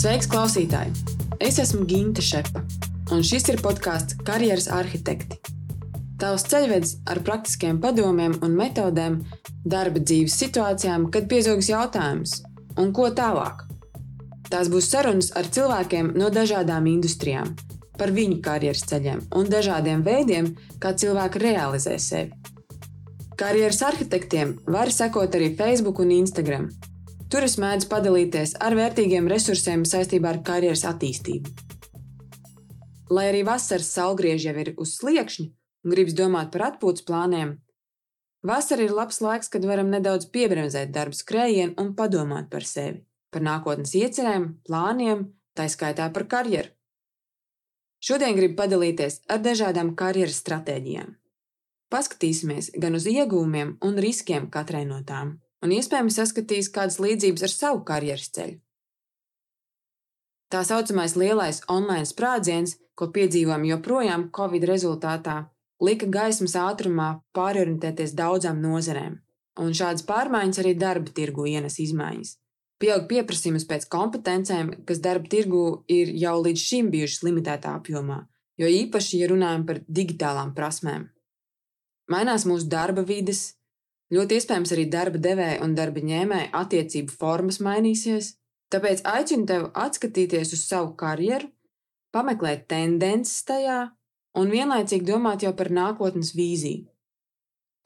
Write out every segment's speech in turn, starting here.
Sveiks, klausītāji! Es esmu Ginte Šepa, un šis ir podkāsts Karjeras arhitekti. Tavs ceļvedis ar praktiskiem padomiem un metodēm darba dzīves situācijām, kad piezogas jautājums, un ko tālāk. Tās būs sarunas ar cilvēkiem no dažādām industrijām, par viņu karjeras ceļiem un dažādiem veidiem, kā cilvēki realizē sevi. Karjeras arhitektiem var sekot arī Facebook un Instagram. Tur es mēdzu padalīties ar vērtīgiem resursiem saistībā ar karjeras attīstību. Lai arī vasaras saulgrieži jau ir uz sliekšņa un gribas domāt par atpūtas plāniem, vasara ir labs laiks, kad varam nedaudz piebremzēt darbu skrējienu un padomāt par sevi, par nākotnes iecerēm, plāniem, tā skaitā par karjeru. Šodien gribu padalīties ar dažādām karjeras stratēģijām. Paskatīsimies gan uz iegūmiem un riskiem katrai no tām, un iespējams saskatīs kādas līdzības ar savu karjeras ceļu. Tā saucamais lielais online sprādziens, ko piedzīvojam joprojām Covid rezultātā, lika gaismas ātrumā pārorientēties daudzām nozarēm, un šādas pārmaiņas arī darba tirgu ienes izmaiņas. Pieaug pieprasījums pēc kompetencēm, kas darba tirgu ir jau līdz šim bijušas limitētā apjomā, jo īpaši, ja runājam par digitālām prasmēm. Mainās mūsu darba vides, ļoti iespējams arī darba devēja un darba ņēmēja attiecību formas mainīsies. Tāpēc aicinu tevi atskatīties uz savu karjeru, pameklēt tendences tajā un vienlaicīgi domāt jau par nākotnes vīziju.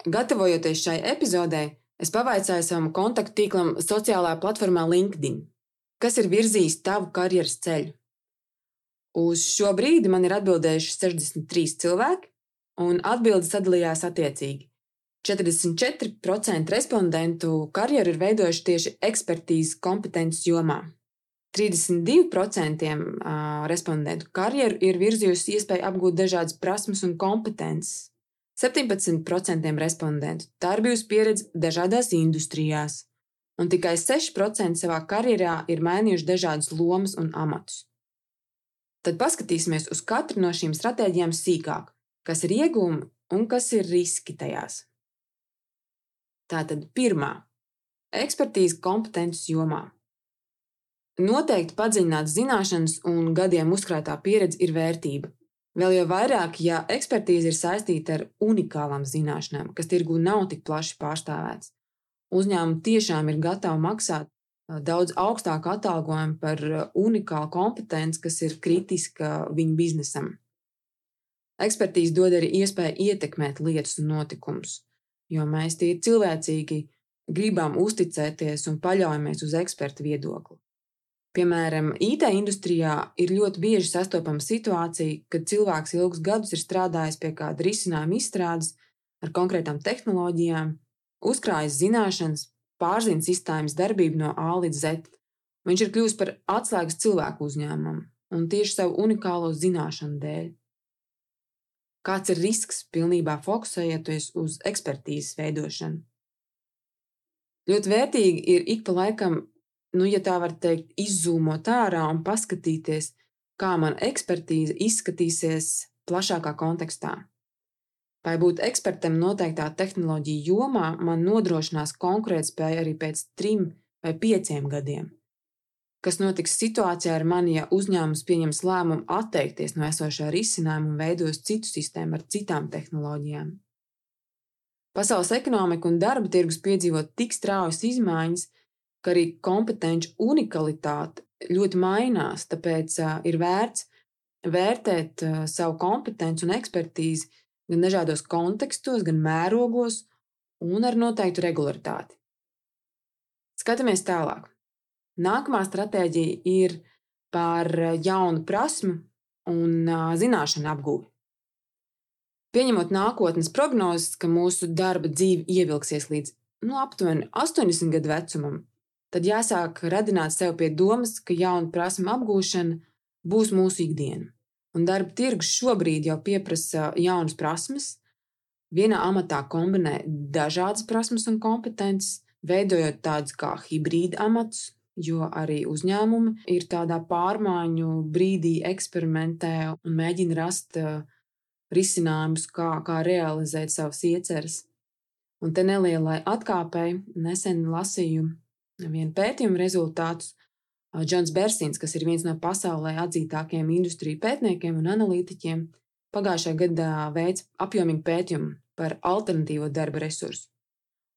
Gatavojoties šai epizodē, es pavaicāju savam kontaktu tīklam sociālajā platformā LinkedIn, kas ir virzījis tavu karjeras ceļu. Uz šo brīdi man ir atbildējuši 63 cilvēki, un atbildes sadalījās attiecīgi. 44% respondentu karjeru ir veidojuši tieši ekspertīzes kompetences jomā. 32% respondentu karjeru ir virzījusi iespēju apgūt dažādas prasmes un kompetences. 17% respondentu tā ir bijusi pieredze dažādās industrijās, un tikai 6% savā karjerā ir mainījuši dažādas lomas un amatus. Tad paskatīsimies uz katru no šīm stratēģijām sīkāk kas ir iegūmi un kas ir riski tajās. Tātad pirmā - ekspertīze kompetences jomā. Noteikti padziļināts zināšanas un gadiem uzkrātā pieredze ir vērtība. Vēl jau vairāk, ja ekspertīze ir saistīta ar unikālām zināšanām, kas tirgu nav tik plaši pārstāvēts. Uzņēmumi tiešām ir gatavi maksāt daudz augstāku atalgojumu par unikālu kompetenci, kas ir kritiska viņu biznesam. Ekspertīze dod arī iespēju ietekmēt lietas un notikumus, jo mēs tīri cilvēcīgi gribam uzticēties un paļaujamies uz ekspertu viedokli. Piemēram, IT industrijā ir ļoti bieži sastopama situācija, kad cilvēks ilgus gadus ir strādājis pie kāda risinājuma izstrādes ar konkrētām tehnoloģijām, uzkrājis zināšanas, pārzina sistēmas darbību no A līdz Z. Viņš ir kļuvis par atslēgas cilvēku uzņēmumam un tieši savu unikālo zināšanu dēļ. Kāds ir risks pilnībā fokusējoties uz ekspertīzes veidošanu? Ļoti vērtīgi ir ik pa laikam, nu, ja tā var teikt, izzūmot ārā un paskatīties, kā mana ekspertīze izskatīsies plašākā kontekstā. Vai būt ekspertam noteiktā tehnoloģija jomā man nodrošinās konkurētspēju arī pēc trim vai pieciem gadiem? kas notiks situācijā ar mani, ja uzņēmums pieņems lēmumu atteikties no esošā risinājuma un veidos citu sistēmu ar citām tehnoloģijām. Pasaules ekonomika un darba tirgus piedzīvo tik straujas izmaiņas, ka arī kompetenci unikalitāte ļoti mainās, tāpēc ir vērts vērtēt savu kompetenci un ekspertīzi gan dažādos kontekstos, gan mērogos un ar noteiktu regularitāti. Skatāmies tālāk. Nākamā stratēģija ir par jaunu prasmu un zināšanu apgūvi. Pieņemot nākotnes prognozes, ka mūsu darba dzīve ievilksies līdz nu, aptuveni 80 gadu vecumam, tad jāsāk radināt sev pie domas, ka jaunu prasmu apgūšana būs mūsu ikdiena. Un darba tirgus šobrīd jau pieprasa jaunas prasmes. Vienā amatā kombinē dažādas prasmes un kompetences, veidojot tādus kā hibrīda amatus, jo arī uzņēmumi ir tādā pārmaiņu brīdī, eksperimentē un mēģina rast uh, risinājumus, kā, kā realizēt savas ieceres. Un te nelielai atkāpēji nesen lasīju vienu pētījumu rezultātus. Džons Bersins, kas ir viens no pasaulē atzītākajiem industriju pētniekiem un analītiķiem, pagājušajā gadā veids apjomīgu pētījumu par alternatīvo darba resursu.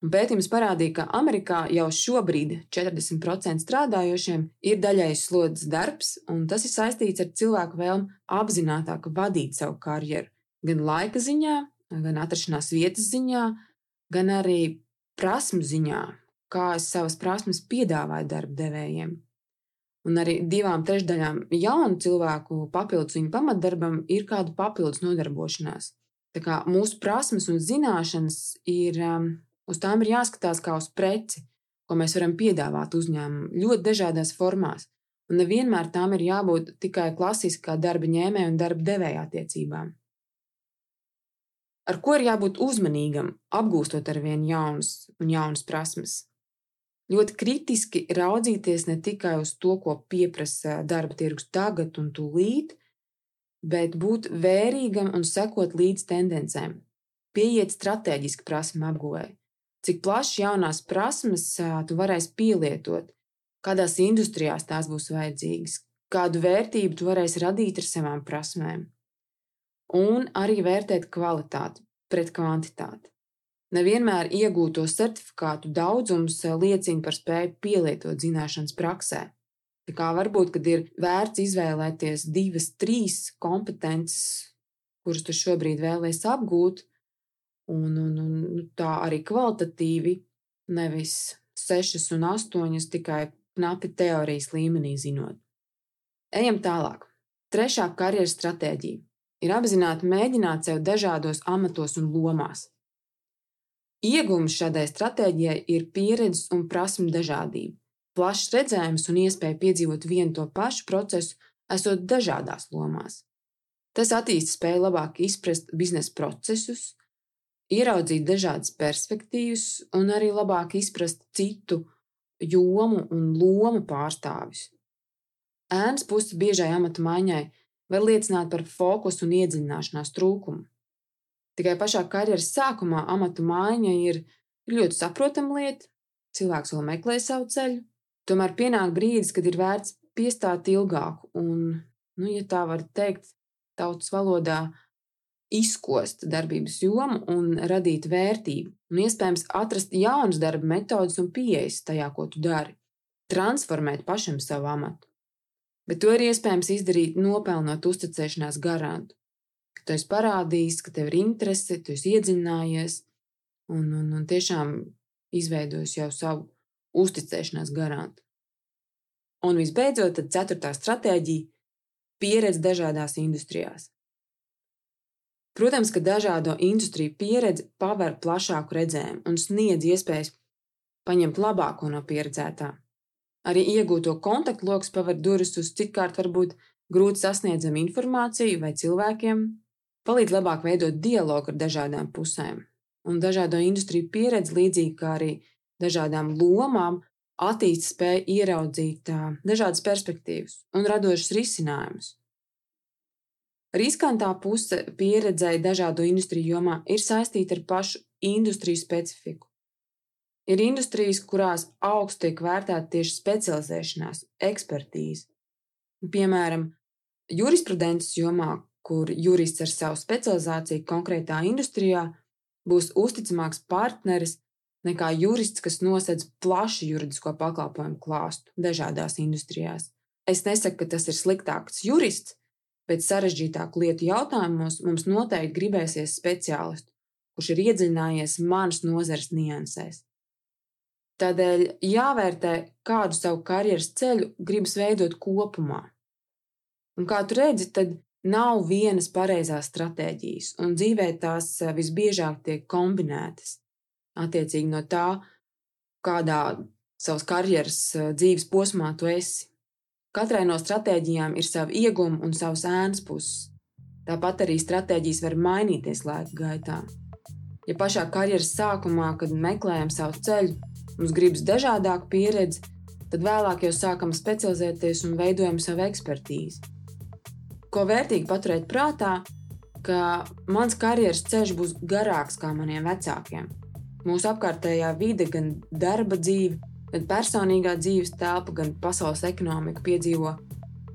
Un pētījums parādīja, ka Amerikā jau šobrīd 40% strādājošiem ir daļēji slodzes darbs, un tas ir saistīts ar cilvēku vēlmu apzināti vadīt savu karjeru. Gan laika ziņā, gan atrašanās vietas ziņā, gan arī prasmu ziņā, kā es savas prasmes piedāvāju darba devējiem. Un arī divām trešdaļām jaunu cilvēku papildus viņu pamatdarbam ir kāda papildus nodarbošanās. Tā kā mūsu prasmes un zināšanas ir um, Uz tām ir jāskatās kā uz preci, ko mēs varam piedāvāt uzņēmumam ļoti dažādās formās, un nevienmēr tām ir jābūt tikai klasiskā darba ņēmēja un darba devēja attiecībām. Ar ko ir jābūt uzmanīgam, apgūstot ar vien jaunas un jaunas prasmes? Ļoti kritiski raudzīties ne tikai uz to, ko pieprasa darba tirgus tagad un tūlīt, bet būt vērīgam un sekot līdz tendencēm, pieiet strateģiski prasmu apgūvēji cik plaši jaunās prasmes tu varēsi pielietot, kādās industrijās tās būs vajadzīgas, kādu vērtību tu varēsi radīt ar savām prasmēm. Un arī vērtēt kvalitāti pret kvantitāti. Nevienmēr iegūto certifikātu daudzums liecina par spēju pielietot zināšanas praksē. Tā kā varbūt, kad ir vērts izvēlēties divas, trīs kompetences, kuras tu šobrīd vēlēsies apgūt, un, un, un nu, tā arī kvalitatīvi, nevis sešas un astoņas tikai knapi teorijas līmenī zinot. Ejam tālāk. Trešā karjeras stratēģija ir apzināti mēģināt sev dažādos amatos un lomās. Iegūms šādai stratēģijai ir pieredzes un prasmu dažādība, plašs redzējums un iespēja piedzīvot vienu to pašu procesu, esot dažādās lomās. Tas attīsta spēju labāk izprast biznesa procesus, ieraudzīt dažādas perspektīvas un arī labāk izprast citu jomu un lomu pārstāvis. Ēnas puses biežai amatu maiņai var liecināt par fokusu un iedziļināšanās trūkumu. Tikai pašā karjeras sākumā amatu maiņa ir ļoti saprotama lieta, cilvēks vēl meklē savu ceļu. Tomēr pienāk brīdis, kad ir vērts piestāt ilgāk un, nu, ja tā var teikt, tautas valodā, izkost darbības jomu un radīt vērtību, un iespējams atrast jaunas darba metodes un pieejas tajā, ko tu dari, transformēt pašam savu amatu. Bet to ir iespējams izdarīt, nopelnot uzticēšanās garantu, tu esi parādījis, ka tev ir interese, tu esi iedziļinājies un, un, un tiešām izveidojis jau savu uzticēšanās garantu. Un visbeidzot, tad ceturtā stratēģija - pieredze dažādās industrijās. Protams, ka dažādo industriju pieredze paver plašāku redzējumu un sniedz iespējas paņemt labāko no pieredzētā. Arī iegūto kontaktu lokus paver durvis uz citkārt varbūt grūti sasniedzamu informāciju vai cilvēkiem, palīdz labāk veidot dialogu ar dažādām pusēm. Un dažādo industriju pieredze, līdzīgi kā arī dažādām lomām, attīst spēju ieraudzīt dažādas perspektīvas un radošas risinājumus. Riskantā puse pieredzēji dažādu industriju jomā ir saistīta ar pašu industriju specifiku. Ir industrijas, kurās augstu tiek vērtēta tieši specializēšanās, ekspertīze. Piemēram, jurisprudences jomā, kur jurists ar savu specializāciju konkrētā industrijā būs uzticamāks partneris nekā jurists, kas nosedz plašu juridisko pakalpojumu klāstu dažādās industrijās. Es nesaku, ka tas ir sliktāks jurists, bet sarežģītāku lietu jautājumos mums noteikti gribēsies speciālistu, kurš ir iedziļinājies manas nozares niansēs. Tādēļ jāvērtē, kādu savu karjeras ceļu gribas veidot kopumā. Un kā tu redzi, tad nav vienas pareizās stratēģijas, un dzīvē tās eh, visbiežāk tiek kombinētas. Attiecīgi no tā, kādā savas karjeras eh, dzīves posmā tu esi. Katrai no stratēģijām ir savi iegūmi un savas ēnas puses. Tāpat arī stratēģijas var mainīties laika gaitā. Ja pašā karjeras sākumā, kad meklējam savu ceļu, mums gribas dažādāku pieredzi, tad vēlāk jau sākam specializēties un veidojam savu ekspertīzi. Ko vērtīgi paturēt prātā, ka mans karjeras ceļš būs garāks kā maniem vecākiem. Mūsu apkārtējā vide, gan darba dzīve, gan personīgā dzīves telpa, gan pasaules ekonomika piedzīvo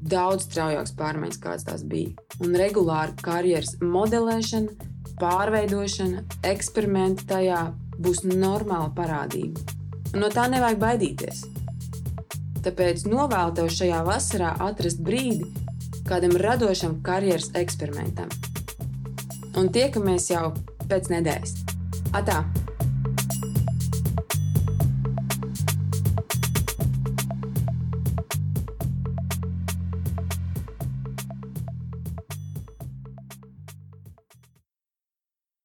daudz straujākas pārmaiņas, kādas tās bija. Un regulāra karjeras modelēšana, pārveidošana, eksperimenti tajā būs normāla parādība. Un no tā nevajag baidīties. Tāpēc novēlu tev šajā vasarā atrast brīdi kādam radošam karjeras eksperimentam. Un tiekamies jau pēc nedēļas. Atā!